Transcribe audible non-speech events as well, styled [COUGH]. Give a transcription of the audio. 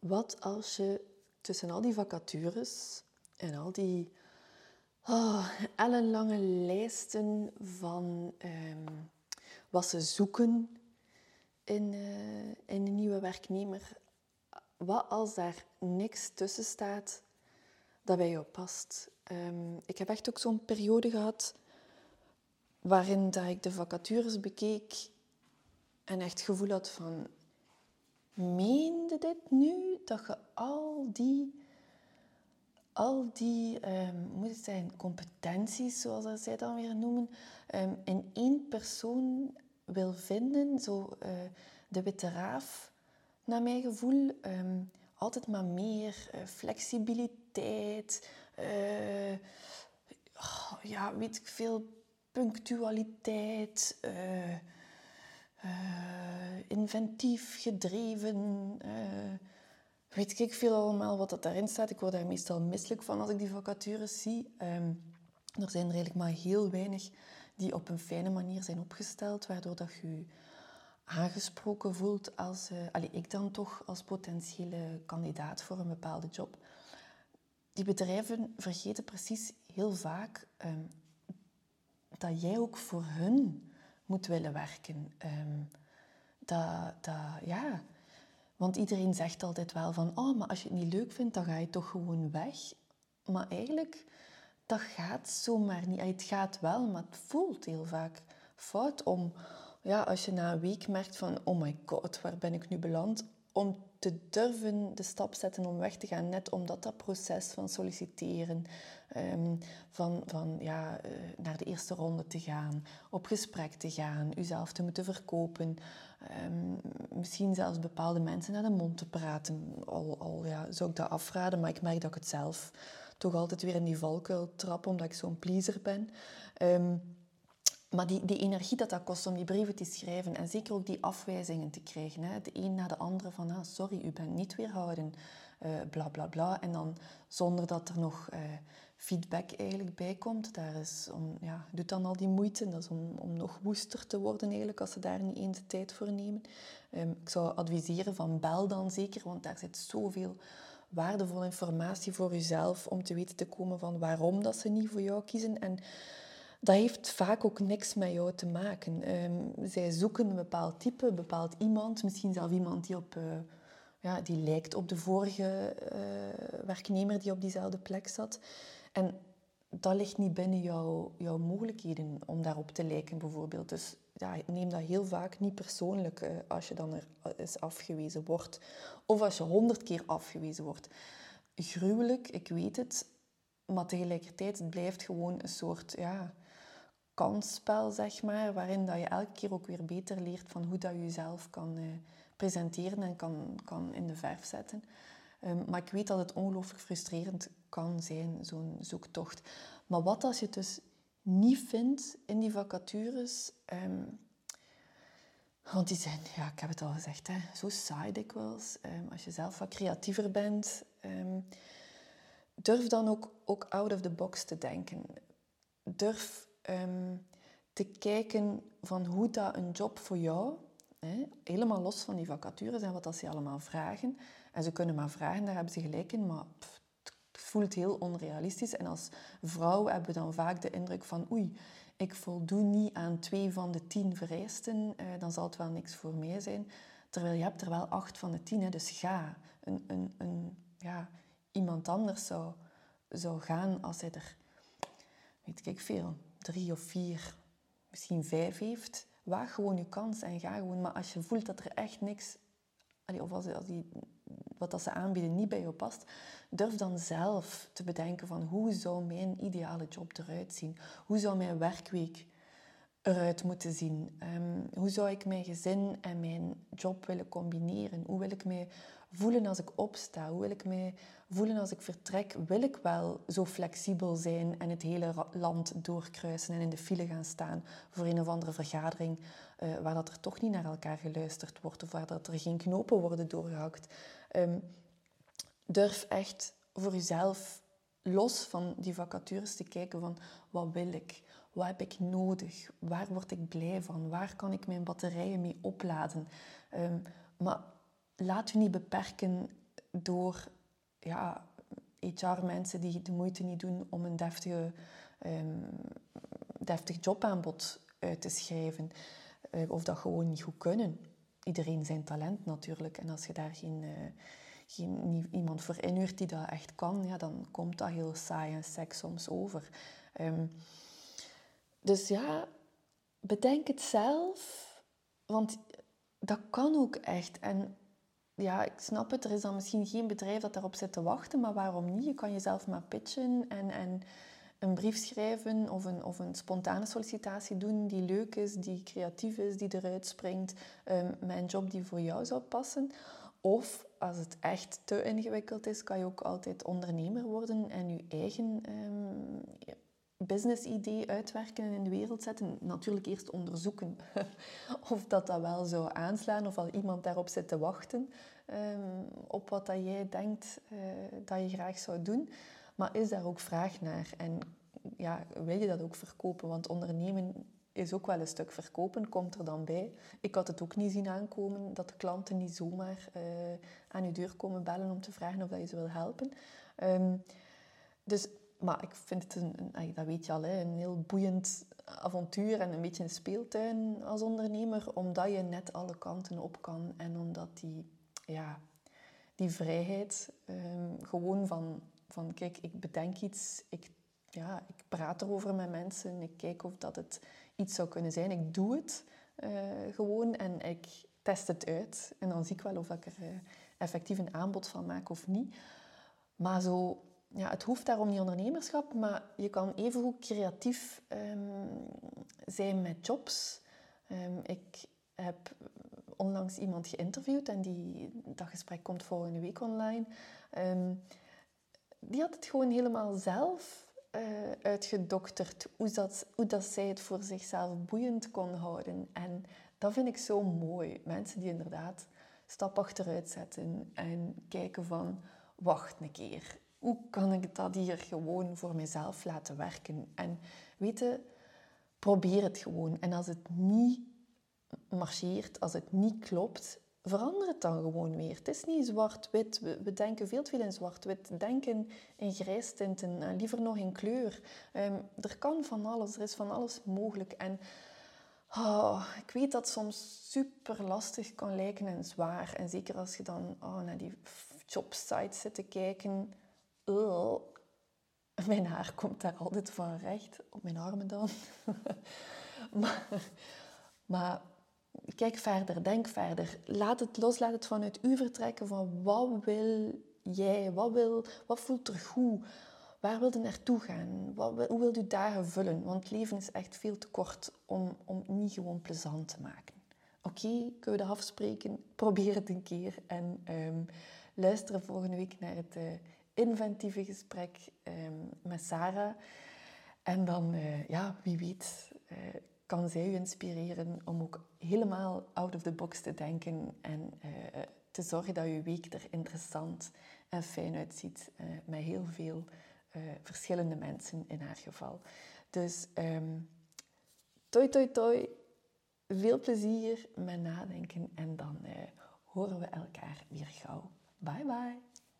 Wat als je tussen al die vacatures en al die oh, ellenlange lijsten van ehm, wat ze zoeken in, uh, in een nieuwe werknemer, wat als daar niks tussen staat dat bij jou past? Um, ik heb echt ook zo'n periode gehad waarin dat ik de vacatures bekeek en echt gevoel had van meende dit nu dat je al die, al die um, moet het zijn, competenties, zoals zij dan weer noemen, um, in één persoon wil vinden? Zo uh, de witte raaf, naar mijn gevoel. Um, altijd maar meer uh, flexibiliteit, uh, oh, ja, weet ik veel, punctualiteit. Uh, inventief, gedreven. Uh, weet ik veel allemaal wat dat daarin staat. Ik word daar meestal misselijk van als ik die vacatures zie. Um, er zijn eigenlijk maar heel weinig die op een fijne manier zijn opgesteld, waardoor dat je aangesproken voelt als, uh, allez, ik dan toch als potentiële kandidaat voor een bepaalde job. Die bedrijven vergeten precies heel vaak um, dat jij ook voor hun moet willen werken. Um, dat, dat, ja. Want iedereen zegt altijd wel van, oh, maar als je het niet leuk vindt, dan ga je toch gewoon weg. Maar eigenlijk, dat gaat zomaar niet. Het gaat wel, maar het voelt heel vaak fout om, ja, als je na een week merkt van, oh my god, waar ben ik nu beland? Om te durven de stap zetten om weg te gaan, net omdat dat proces van solliciteren, um, van, van ja, uh, naar de eerste ronde te gaan, op gesprek te gaan, uzelf te moeten verkopen, um, misschien zelfs bepaalde mensen naar de mond te praten. Al, al ja, zou ik dat afraden, maar ik merk dat ik het zelf toch altijd weer in die valkuil trap, omdat ik zo'n pleaser ben. Um, maar die, die energie dat dat kost om die brieven te schrijven en zeker ook die afwijzingen te krijgen. Hè. De een na de andere van, ah, sorry, u bent niet weerhouden, uh, bla bla bla. En dan zonder dat er nog uh, feedback eigenlijk bij komt. Daar is om, ja, doet dan al die moeite. Dat is om, om nog woester te worden eigenlijk, als ze daar niet eens de tijd voor nemen. Um, ik zou adviseren van bel dan zeker, want daar zit zoveel waardevolle informatie voor jezelf om te weten te komen van waarom dat ze niet voor jou kiezen. En dat heeft vaak ook niks met jou te maken. Um, zij zoeken een bepaald type, een bepaald iemand, misschien zelfs iemand die, op, uh, ja, die lijkt op de vorige uh, werknemer die op diezelfde plek zat. En dat ligt niet binnen jouw, jouw mogelijkheden om daarop te lijken, bijvoorbeeld. Dus ja, neem dat heel vaak niet persoonlijk uh, als je dan er eens afgewezen wordt. Of als je honderd keer afgewezen wordt. Gruwelijk, ik weet het. Maar tegelijkertijd, het blijft gewoon een soort... Ja, kansspel, zeg maar, waarin dat je elke keer ook weer beter leert van hoe dat je jezelf kan uh, presenteren en kan, kan in de verf zetten. Um, maar ik weet dat het ongelooflijk frustrerend kan zijn, zo'n zoektocht. Maar wat als je het dus niet vindt in die vacatures... Um, want die zijn, ja, ik heb het al gezegd, hè, zo saai dikwijls. Um, als je zelf wat creatiever bent, durf dan ook, ook out of the box te denken. Durf um, te kijken van hoe dat een job voor jou, hè, helemaal los van die vacatures en wat dat ze allemaal vragen. En ze kunnen maar vragen, daar hebben ze gelijk in, maar het voelt heel onrealistisch. En als vrouw hebben we dan vaak de indruk van oei, ik voldoe niet aan twee van de tien vereisten, eh, dan zal het wel niks voor mij zijn. Terwijl je hebt er wel acht van de tien, hè, dus ga. Een, een, een, ja, iemand anders zou, zou gaan als hij er, weet ik veel, drie of vier, misschien vijf heeft, waag gewoon je kans en ga gewoon. Maar als je voelt dat er echt niks, of als, als die, wat dat ze aanbieden niet bij jou past, durf dan zelf te bedenken van hoe zou mijn ideale job eruit zien? Hoe zou mijn werkweek eruit moeten zien? Um, hoe zou ik mijn gezin en mijn job willen combineren? Hoe wil ik mij voelen als ik opsta? Hoe wil ik mij voelen als ik vertrek? Wil ik wel zo flexibel zijn en het hele land doorkruisen en in de file gaan staan voor een of andere vergadering uh, waar dat er toch niet naar elkaar geluisterd wordt of waar dat er geen knopen worden doorgehakt? Um, durf echt voor jezelf los van die vacatures te kijken van wat wil ik? Wat heb ik nodig? Waar word ik blij van? Waar kan ik mijn batterijen mee opladen? Um, maar laat u niet beperken door ja, HR-mensen die de moeite niet doen om een deftige, um, deftig jobaanbod uit te schrijven. Uh, of dat gewoon niet goed kunnen. Iedereen zijn talent natuurlijk. En als je daar geen, uh, geen iemand voor inhuurt die dat echt kan, ja, dan komt dat heel saai en seks soms over. Um, dus ja, bedenk het zelf. Want dat kan ook echt. En ja, ik snap het, er is dan misschien geen bedrijf dat daarop zit te wachten, maar waarom niet? Je kan jezelf maar pitchen en, en een brief schrijven of een, of een spontane sollicitatie doen die leuk is, die creatief is, die eruit springt, um, met een job die voor jou zou passen. Of als het echt te ingewikkeld is, kan je ook altijd ondernemer worden en je eigen um, business-idee uitwerken en in de wereld zetten. Natuurlijk eerst onderzoeken [LAUGHS] of dat, dat wel zou aanslaan of al iemand daarop zit te wachten um, op wat dat jij denkt uh, dat je graag zou doen. Maar is daar ook vraag naar? En ja, wil je dat ook verkopen? Want ondernemen is ook wel een stuk verkopen, komt er dan bij. Ik had het ook niet zien aankomen dat de klanten niet zomaar uh, aan je deur komen bellen om te vragen of dat je ze wil helpen. Um, dus maar ik vind het, een, dat weet je al, een heel boeiend avontuur en een beetje een speeltuin als ondernemer, omdat je net alle kanten op kan en omdat die, ja, die vrijheid um, gewoon van, van, kijk, ik bedenk iets, ik, ja, ik praat erover met mensen, ik kijk of dat het iets zou kunnen zijn, ik doe het uh, gewoon en ik test het uit en dan zie ik wel of ik er uh, effectief een aanbod van maak of niet. Maar zo ja, het hoeft daarom niet ondernemerschap, maar je kan evengoed creatief um, zijn met jobs. Um, ik heb onlangs iemand geïnterviewd en die, dat gesprek komt volgende week online. Um, die had het gewoon helemaal zelf uh, uitgedokterd, hoe dat, hoe dat zij het voor zichzelf boeiend kon houden. En dat vind ik zo mooi. Mensen die inderdaad stap achteruit zetten en kijken van, wacht een keer, hoe kan ik dat hier gewoon voor mezelf laten werken? En weten, probeer het gewoon. En als het niet marcheert, als het niet klopt, verander het dan gewoon weer. Het is niet zwart-wit. We, denken veel te veel in zwart-wit. Denken in grijstinten, uh, liever nog in kleur. Um, er kan van alles, er is van alles mogelijk. En oh, ik weet dat soms super lastig kan lijken en zwaar. En zeker als je dan oh, naar die jobsites zit te kijken oh, mijn haar komt daar altijd van recht, op mijn armen dan. [LAUGHS] maar, kijk verder, denk verder. Laat het los, laat het vanuit u vertrekken van wat wil jij, wat, wil, wat voelt er goed, waar wil je naartoe gaan, wat, hoe wil je dagen vullen? Want leven is echt veel te kort om, om het niet gewoon plezant te maken. Oké, kunnen we dat afspreken? Probeer het een keer en um, luister volgende week naar het... Uh, inventieve gesprek um, met Sarah. En dan, uh, ja, wie weet, uh, kan zij u inspireren om ook helemaal out of the box te denken en uh, te zorgen dat uw week er interessant en fijn uitziet. met heel veel verschillende mensen in haar geval. Dus um, toi toi toi, veel plezier met nadenken en dan horen we elkaar weer gauw. Bye bye.